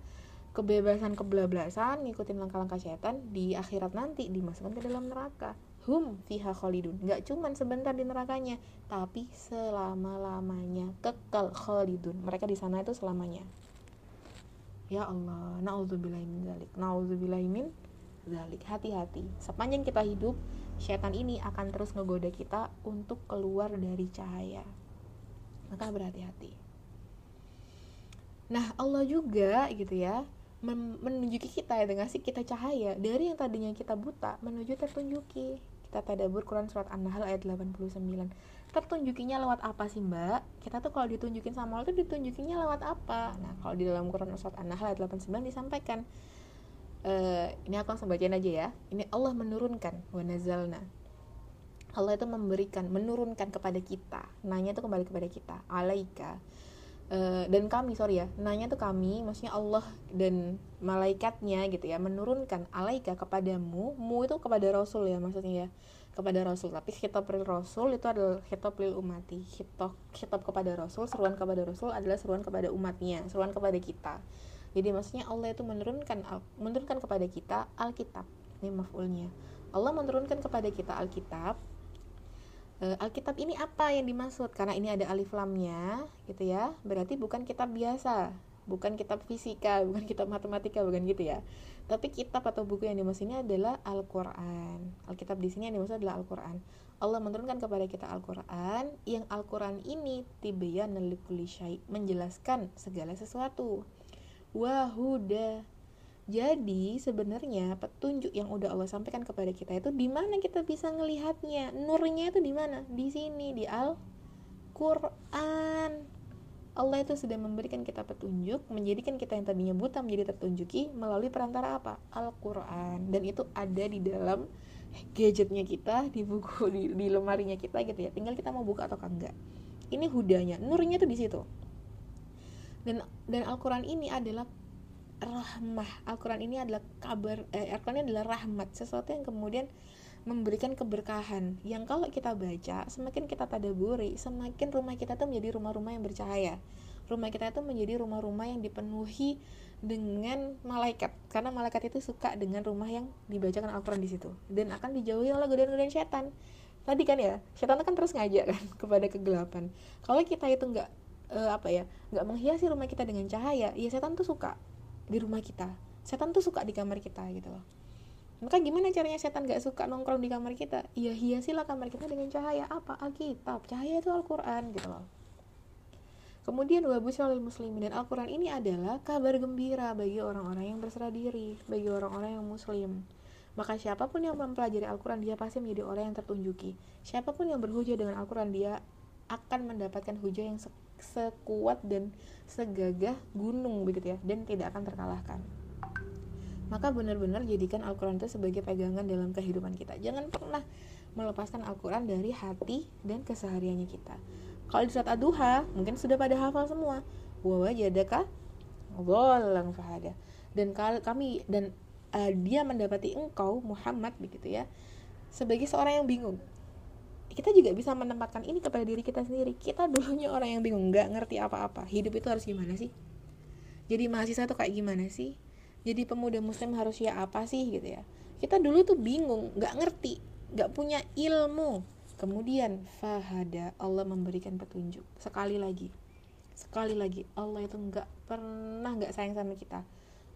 Kebebasan kebelablasan ngikutin langkah-langkah setan di akhirat nanti dimasukkan ke dalam neraka. Hum fiha khalidun. Nggak cuman sebentar di nerakanya tapi selama lamanya kekal khalidun. Mereka di sana itu selamanya. Ya Allah naudzubillahi min zalik. Naudzubillahi min zalik. Hati-hati. Sepanjang kita hidup setan ini akan terus ngegoda kita untuk keluar dari cahaya. Maka berhati-hati. Nah Allah juga gitu ya menunjuki kita dengan kita cahaya. Dari yang tadinya kita buta menuju tertunjuki. Kita tadabur Quran surat An-Nahl ayat 89 tertunjukinya lewat apa sih mbak? Kita tuh kalau ditunjukin sama Allah tuh ditunjukinya lewat apa? Nah kalau di dalam Quran surat An-Nahl ayat 89 disampaikan uh, ini aku langsung bacain aja ya. Ini Allah menurunkan wa nazalna. Allah itu memberikan menurunkan kepada kita. Nanya itu kembali kepada kita. Alaika. Uh, dan kami sorry ya. Nanya tuh kami maksudnya Allah dan malaikatnya gitu ya menurunkan alaika kepadamu mu itu kepada Rasul ya maksudnya ya. Kepada Rasul. Tapi kitab Rasul itu adalah kitab lil umati kitab kitab kepada Rasul seruan kepada Rasul adalah seruan kepada umatnya seruan kepada kita jadi maksudnya Allah itu menurunkan menurunkan kepada kita Alkitab. Ini maf'ulnya. Allah menurunkan kepada kita Alkitab. E, Alkitab ini apa yang dimaksud? Karena ini ada alif lamnya, gitu ya. Berarti bukan kitab biasa, bukan kitab fisika, bukan kitab matematika, bukan gitu ya. Tapi kitab atau buku yang dimaksud ini adalah Al-Qur'an. Alkitab di sini yang dimaksud adalah Al-Qur'an. Allah menurunkan kepada kita Al-Qur'an yang Al-Qur'an ini likulli menjelaskan segala sesuatu wahuda jadi sebenarnya petunjuk yang udah Allah sampaikan kepada kita itu di mana kita bisa ngelihatnya? Nurnya itu di mana? Di sini di Al-Qur'an. Allah itu sudah memberikan kita petunjuk, menjadikan kita yang tadinya buta menjadi tertunjuki melalui perantara apa? Al-Qur'an. Dan itu ada di dalam gadgetnya kita, di buku di, di lemarinya kita gitu ya. Tinggal kita mau buka atau enggak. Ini hudanya, nurnya itu di situ dan dan Al-Quran ini adalah rahmah. Al-Quran ini adalah kabar eh, Al-Quran ini adalah rahmat. Sesuatu yang kemudian memberikan keberkahan. Yang kalau kita baca semakin kita tadaburi semakin rumah kita tuh menjadi rumah-rumah yang bercahaya. Rumah kita itu menjadi rumah-rumah yang dipenuhi dengan malaikat. Karena malaikat itu suka dengan rumah yang dibacakan Al-Quran di situ. Dan akan dijauhi oleh godaan-godaan setan. Tadi kan ya setan itu kan terus ngajak kan <laughs> kepada kegelapan. Kalau kita itu nggak uh, apa ya nggak menghiasi rumah kita dengan cahaya ya setan tuh suka di rumah kita. Setan tuh suka di kamar kita gitu loh. Maka gimana caranya setan gak suka nongkrong di kamar kita? Ya hiasilah kamar kita dengan cahaya. Apa? Alkitab. Cahaya itu Al-Quran gitu loh. Kemudian wabusyal muslimin. Dan Al-Quran ini adalah kabar gembira bagi orang-orang yang berserah diri, bagi orang-orang yang muslim. Maka siapa pun yang mempelajari Al-Quran dia pasti menjadi orang yang tertunjuki. Siapa pun yang berhujah dengan Al-Quran dia akan mendapatkan hujah yang sekuat dan segagah gunung begitu ya dan tidak akan terkalahkan. Maka benar-benar jadikan Al-Quran itu sebagai pegangan dalam kehidupan kita. Jangan pernah melepaskan Al-Quran dari hati dan kesehariannya kita. Kalau di saat aduha mungkin sudah pada hafal semua. Wa wajadaka dhallan fahada. Dan kami dan uh, dia mendapati engkau Muhammad begitu ya sebagai seorang yang bingung kita juga bisa menempatkan ini kepada diri kita sendiri. Kita dulunya orang yang bingung nggak ngerti apa-apa. Hidup itu harus gimana sih? Jadi mahasiswa tuh kayak gimana sih? Jadi pemuda muslim harus ya apa sih gitu ya? Kita dulu tuh bingung nggak ngerti nggak punya ilmu. Kemudian fahada Allah memberikan petunjuk. Sekali lagi sekali lagi Allah itu nggak pernah nggak sayang sama kita.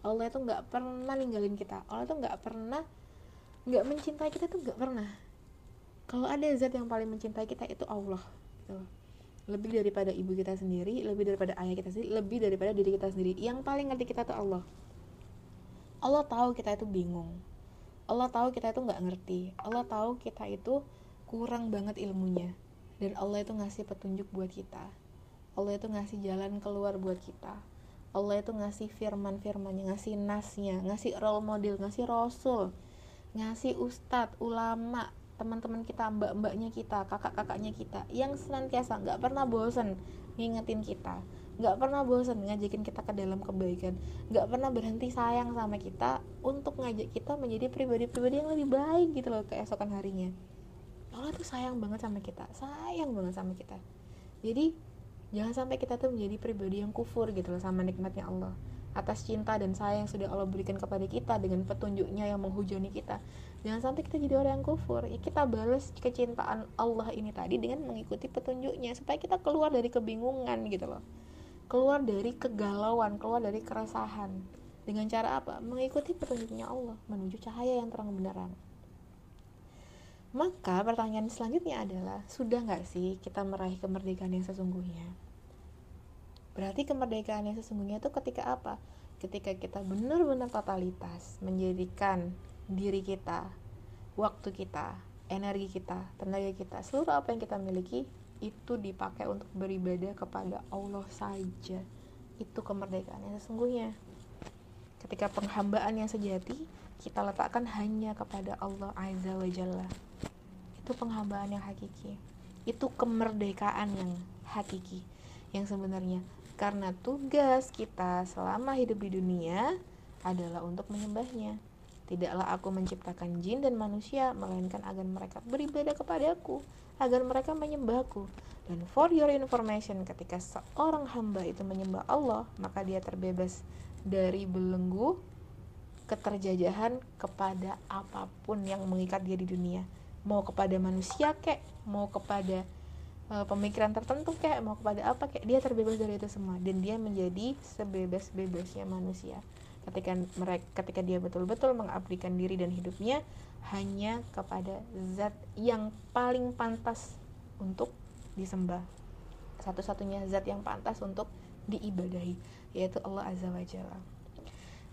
Allah itu nggak pernah ninggalin kita. Allah itu nggak pernah nggak mencintai kita tuh nggak pernah kalau ada zat yang paling mencintai kita itu Allah gitu lebih daripada ibu kita sendiri lebih daripada ayah kita sendiri lebih daripada diri kita sendiri. Yang paling ngerti kita itu Allah. Allah tahu kita itu bingung. Allah tahu kita itu nggak ngerti. Allah tahu kita itu kurang banget ilmunya. Dan Allah itu ngasih petunjuk buat kita. Allah itu ngasih jalan keluar buat kita. Allah itu ngasih firman-firmannya, ngasih nasnya, ngasih role model, ngasih rasul, ngasih ustadz, ulama, teman-teman kita mbak-mbaknya kita kakak-kakaknya kita yang senantiasa nggak pernah bosan ngingetin kita nggak pernah bosan ngajakin kita ke dalam kebaikan nggak pernah berhenti sayang sama kita untuk ngajak kita menjadi pribadi-pribadi yang lebih baik gitu loh keesokan harinya. Allah tuh sayang banget sama kita sayang banget sama kita. Jadi jangan sampai kita tuh menjadi pribadi yang kufur gitu loh sama nikmatnya Allah atas cinta dan sayang yang sudah Allah berikan kepada kita dengan petunjuknya yang menghujani kita. Jangan sampai kita jadi orang yang kufur. Ya kita balas kecintaan Allah ini tadi dengan mengikuti petunjuknya supaya kita keluar dari kebingungan gitu loh. Keluar dari kegalauan keluar dari keresahan. Dengan cara apa? Mengikuti petunjuknya Allah menuju cahaya yang terang benderang maka pertanyaan selanjutnya adalah, sudah nggak sih kita meraih kemerdekaan yang sesungguhnya? Berarti kemerdekaan yang sesungguhnya itu ketika apa? Ketika kita benar-benar totalitas menjadikan diri kita, waktu kita, energi kita, tenaga kita, seluruh apa yang kita miliki itu dipakai untuk beribadah kepada Allah saja. Itu kemerdekaan yang sesungguhnya. Ketika penghambaan yang sejati kita letakkan hanya kepada Allah Azza wa Jalla itu penghambaan yang hakiki itu kemerdekaan yang hakiki yang sebenarnya karena tugas kita selama hidup di dunia adalah untuk menyembahnya. Tidaklah aku menciptakan jin dan manusia melainkan agar mereka beribadah kepadaku agar mereka menyembahku. Dan for your information ketika seorang hamba itu menyembah Allah maka dia terbebas dari belenggu keterjajahan kepada apa pun yang mengikat dia di dunia. Mau kepada manusia kek mau kepada uh, pemikiran tertentu kek mau kepada apa kek dia terbebas dari itu semua. Dan dia menjadi sebebas-bebasnya manusia. Ketika mereka ketika dia betul-betul mengabdikan diri dan hidupnya hanya kepada zat yang paling pantas untuk disembah. Satu-satunya zat yang pantas untuk diibadahi yaitu Allah Azza wa Jalla.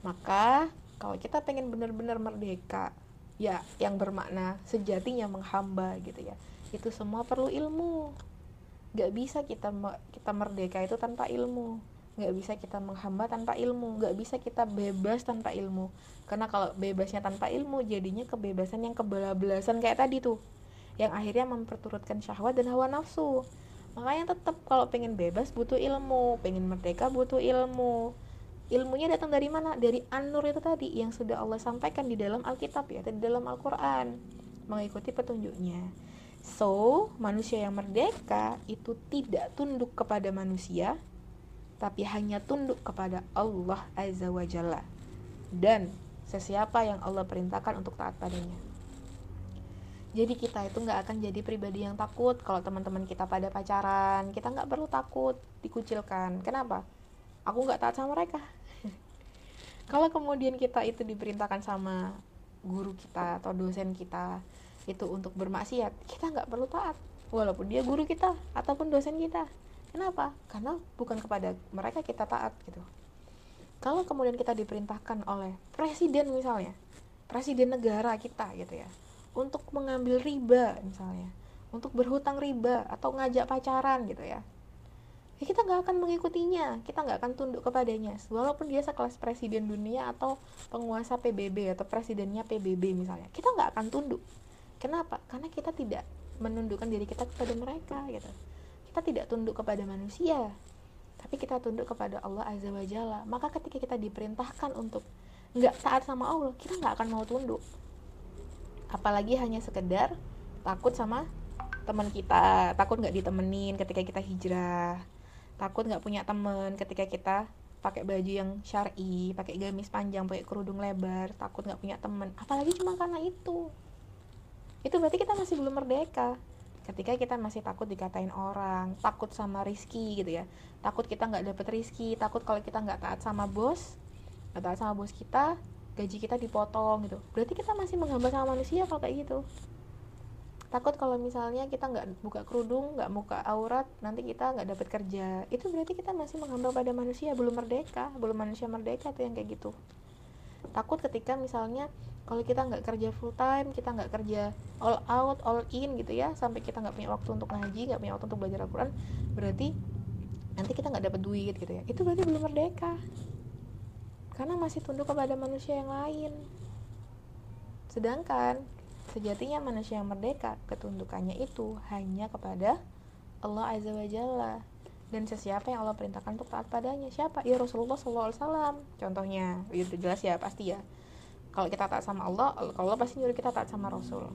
Maka kalau kita pengen benar-benar merdeka ya yang bermakna sejatinya menghamba gitu ya itu semua perlu ilmu. Nggak bisa kita kita merdeka itu tanpa ilmu. Nggak bisa kita menghamba tanpa ilmu. Nggak bisa kita bebas tanpa ilmu. Karena kalau bebasnya tanpa ilmu jadinya kebebasan yang kebablasan kayak tadi tuh. Yang akhirnya memperturutkan syahwat dan hawa nafsu. Makanya tetap kalau pengen bebas butuh ilmu. Pengen merdeka butuh ilmu. Ilmunya datang dari mana? Dari an-nur itu tadi yang sudah Allah sampaikan di dalam Alkitab ya di dalam Al-Qur'an. Mengikuti petunjuknya so manusia yang merdeka itu tidak tunduk kepada manusia tapi hanya tunduk kepada Allah Azza wa Jalla dan sesiapa yang Allah perintahkan untuk taat padanya. Jadi kita itu nggak akan jadi pribadi yang takut kalau teman-teman kita pada pacaran. Kita nggak perlu takut dikucilkan. Kenapa? Aku nggak taat sama mereka. <laughs> Kalau kemudian kita itu diperintahkan sama guru kita atau dosen kita itu untuk bermaksiat kita nggak perlu taat. Walaupun dia guru kita ataupun dosen kita. Kenapa? Karena bukan kepada mereka kita taat gitu. Kalau kemudian kita diperintahkan oleh presiden misalnya presiden negara kita gitu ya untuk mengambil riba misalnya untuk berhutang riba atau ngajak pacaran gitu ya ya kita nggak akan mengikutinya kita nggak akan tunduk kepadanya. Walaupun dia sekelas presiden dunia atau penguasa PBB atau presidennya PBB misalnya kita nggak akan tunduk kenapa? Karena kita tidak menundukkan diri kita kepada mereka gitu. Kita tidak tunduk kepada manusia tapi kita tunduk kepada Allah azza wa jalla. Maka ketika kita diperintahkan untuk nggak taat sama Allah kita nggak akan mau tunduk. Apalagi hanya sekedar takut sama teman kita takut nggak ditemenin ketika kita hijrah takut nggak punya temen ketika kita pakai baju yang syari pakai gamis panjang pakai kerudung lebar takut nggak punya temen apalagi cuma karena itu itu berarti kita masih belum merdeka. Ketika kita masih takut dikatain orang takut sama rizki gitu ya. Takut kita nggak dapet rizki takut kalau kita nggak taat sama bos nggak taat sama bos kita gaji kita dipotong gitu. Berarti kita masih menghamba sama manusia kalau kayak gitu. Takut kalau misalnya kita nggak buka kerudung nggak buka aurat nanti kita nggak dapat kerja. Itu berarti kita masih menghamba pada manusia belum merdeka. Belum manusia merdeka tuh yang kayak gitu. Takut ketika misalnya kalau kita nggak kerja full time kita nggak kerja all out all in gitu ya sampai kita nggak punya waktu untuk ngaji nggak punya waktu untuk belajar Al-Quran berarti nanti kita nggak dapat duit gitu ya. Itu berarti belum merdeka. Karena masih tunduk kepada manusia yang lain. Sedangkan Sejatinya manusia yang merdeka, ketundukannya itu hanya kepada Allah Azza wa Jalla. Dan sesiapa yang Allah perintahkan untuk taat padanya? Siapa? Ya Rasulullah SAW contohnya itu jelas ya pasti ya kalau kita taat sama Allah kalau Allah pasti nyuruh kita taat sama Rasul.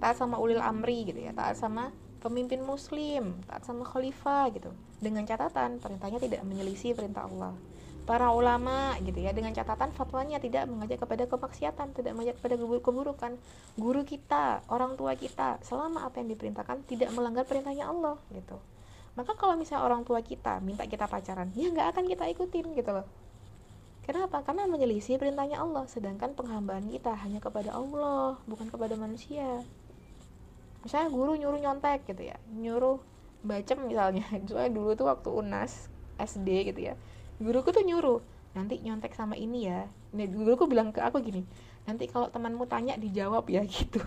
Taat sama ulil amri gitu ya. Taat sama pemimpin muslim taat sama khalifah gitu. Dengan catatan perintahnya tidak menyelisih perintah Allah. Para ulama gitu ya dengan catatan fatwanya tidak mengajak kepada kemaksiatan tidak mengajak kepada keburukan. Guru kita orang tua kita selama apa yang diperintahkan tidak melanggar perintahnya Allah gitu. Maka kalau misalnya orang tua kita minta kita pacaran ya nggak akan kita ikutin gitu loh Kenapa? Karena menyelisih perintahnya Allah Sedangkan penghambaan kita hanya kepada Allah Bukan kepada manusia. Misalnya guru nyuruh nyontek gitu ya nyuruh bacem misalnya. <laughs> Soalnya dulu tuh waktu unas SD gitu ya guruku tuh nyuruh nanti nyontek sama ini ya. Nih guruku bilang ke aku gini nanti kalau temanmu tanya dijawab ya <laughs> gitu.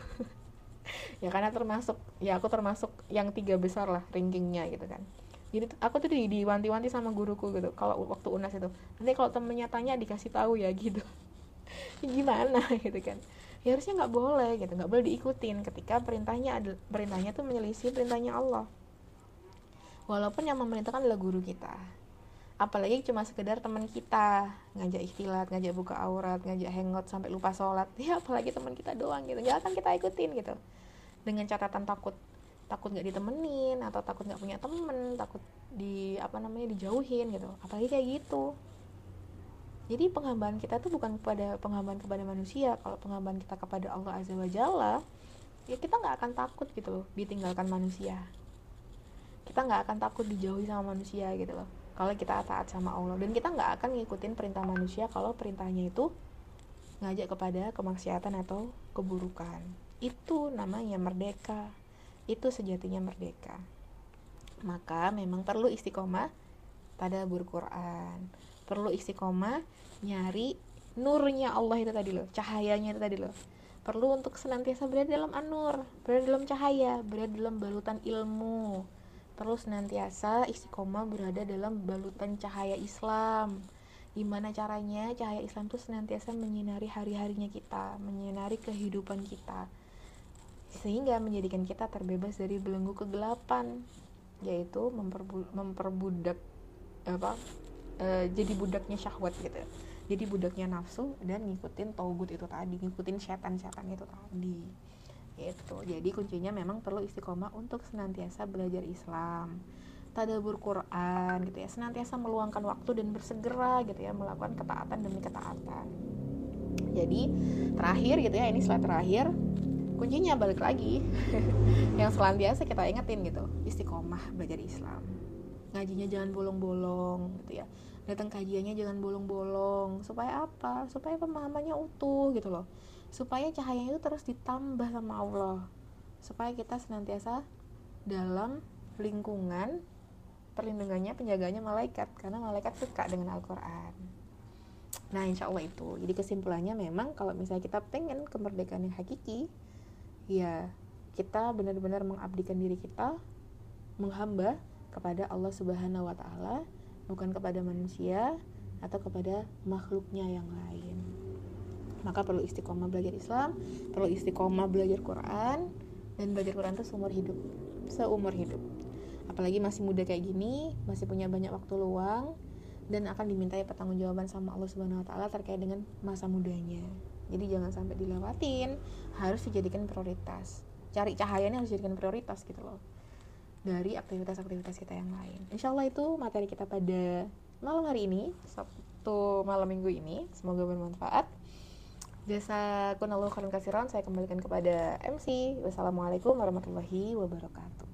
Ya karena termasuk ya aku termasuk yang tiga besar lah rankingnya gitu kan jadi aku tuh di diwanti-wanti sama guruku gitu kalau waktu unas itu. Nanti kalau temennya tanya dikasih tahu ya <laughs> gitu. Gimana <laughs> gitu kan. Ya harusnya nggak boleh gitu. Nggak boleh diikutin. Ketika perintahnya ada perintahnya tuh menyelisih perintahnya Allah. Walaupun yang memerintahkan adalah guru kita. Apalagi cuma sekedar teman kita. Ngajak ikhtilat ngajak buka aurat ngajak hangout sampai lupa sholat. <laughs> Ya apalagi teman kita doang gitu. Nggak akan kita ikutin gitu. Dengan catatan takut takut nggak ditemenin atau takut nggak punya temen takut di apa namanya dijauhin gitu. Apalagi kayak gitu. Jadi penghambaan kita tuh bukan kepada penghambaan kepada manusia. Kalau penghambaan kita kepada Allah azza wa jalla ya kita nggak akan takut gitu loh ditinggalkan manusia. Kita nggak akan takut dijauhi sama manusia gitu loh. Kalau kita taat sama Allah. Dan kita nggak akan ngikutin perintah manusia kalau perintahnya itu ngajak kepada kemaksiatan atau keburukan. Itu namanya merdeka itu sejatinya merdeka. Maka memang perlu istiqomah pada berquran perlu istiqomah nyari nurnya Allah itu tadi loh cahayanya itu tadi loh. Perlu untuk senantiasa berada dalam anur berada dalam cahaya berada dalam balutan ilmu. Perlu senantiasa istiqomah berada dalam balutan cahaya Islam. Gimana caranya cahaya Islam itu senantiasa menyinari hari-harinya kita menyinari kehidupan kita sehingga menjadikan kita terbebas dari belenggu kegelapan yaitu memperbu memperbudak apa e, jadi budaknya syahwat gitu. Jadi budaknya nafsu dan ngikutin togut itu tadi ngikutin setan-setan itu tadi. Itu jadi kuncinya memang perlu istiqomah untuk senantiasa belajar Islam tadabur Quran gitu ya. Senantiasa meluangkan waktu dan bersegera gitu ya melakukan ketaatan demi ketaatan. Jadi terakhir gitu ya ini slide terakhir kuncinya balik lagi. <laughs> Yang selantiasa kita ingetin gitu istiqomah belajar Islam. Ngajinya jangan bolong-bolong gitu ya. Datang kajiannya jangan bolong-bolong. Supaya apa? Supaya pemahamannya utuh gitu loh. Supaya cahaya itu terus ditambah sama Allah. Supaya kita senantiasa dalam lingkungan perlindungannya penjaganya malaikat. Karena malaikat suka dengan Al-Quran. Nah insya Allah itu. Jadi kesimpulannya memang kalau misalnya kita pengen kemerdekaan yang hakiki ya kita benar-benar mengabdikan diri kita menghamba kepada Allah Subhanahu wa taala, bukan kepada manusia atau kepada makhluknya yang lain. Maka perlu istiqomah belajar Islam, perlu istiqomah belajar Quran dan belajar Quran itu seumur hidup, seumur hidup. Apalagi masih muda kayak gini, masih punya banyak waktu luang dan akan dimintai pertanggungjawaban sama Allah Subhanahu wa taala terkait dengan masa mudanya. Jadi jangan sampai dilewatin, harus dijadikan prioritas. Cari cahayanya harus dijadikan prioritas gitu loh dari aktivitas-aktivitas kita yang lain. Insya Allah itu materi kita pada malam hari ini, Sabtu malam minggu ini. Semoga bermanfaat. Jasa kunallahu khairan kasiran saya kembalikan kepada MC. Wassalamualaikum warahmatullahi wabarakatuh.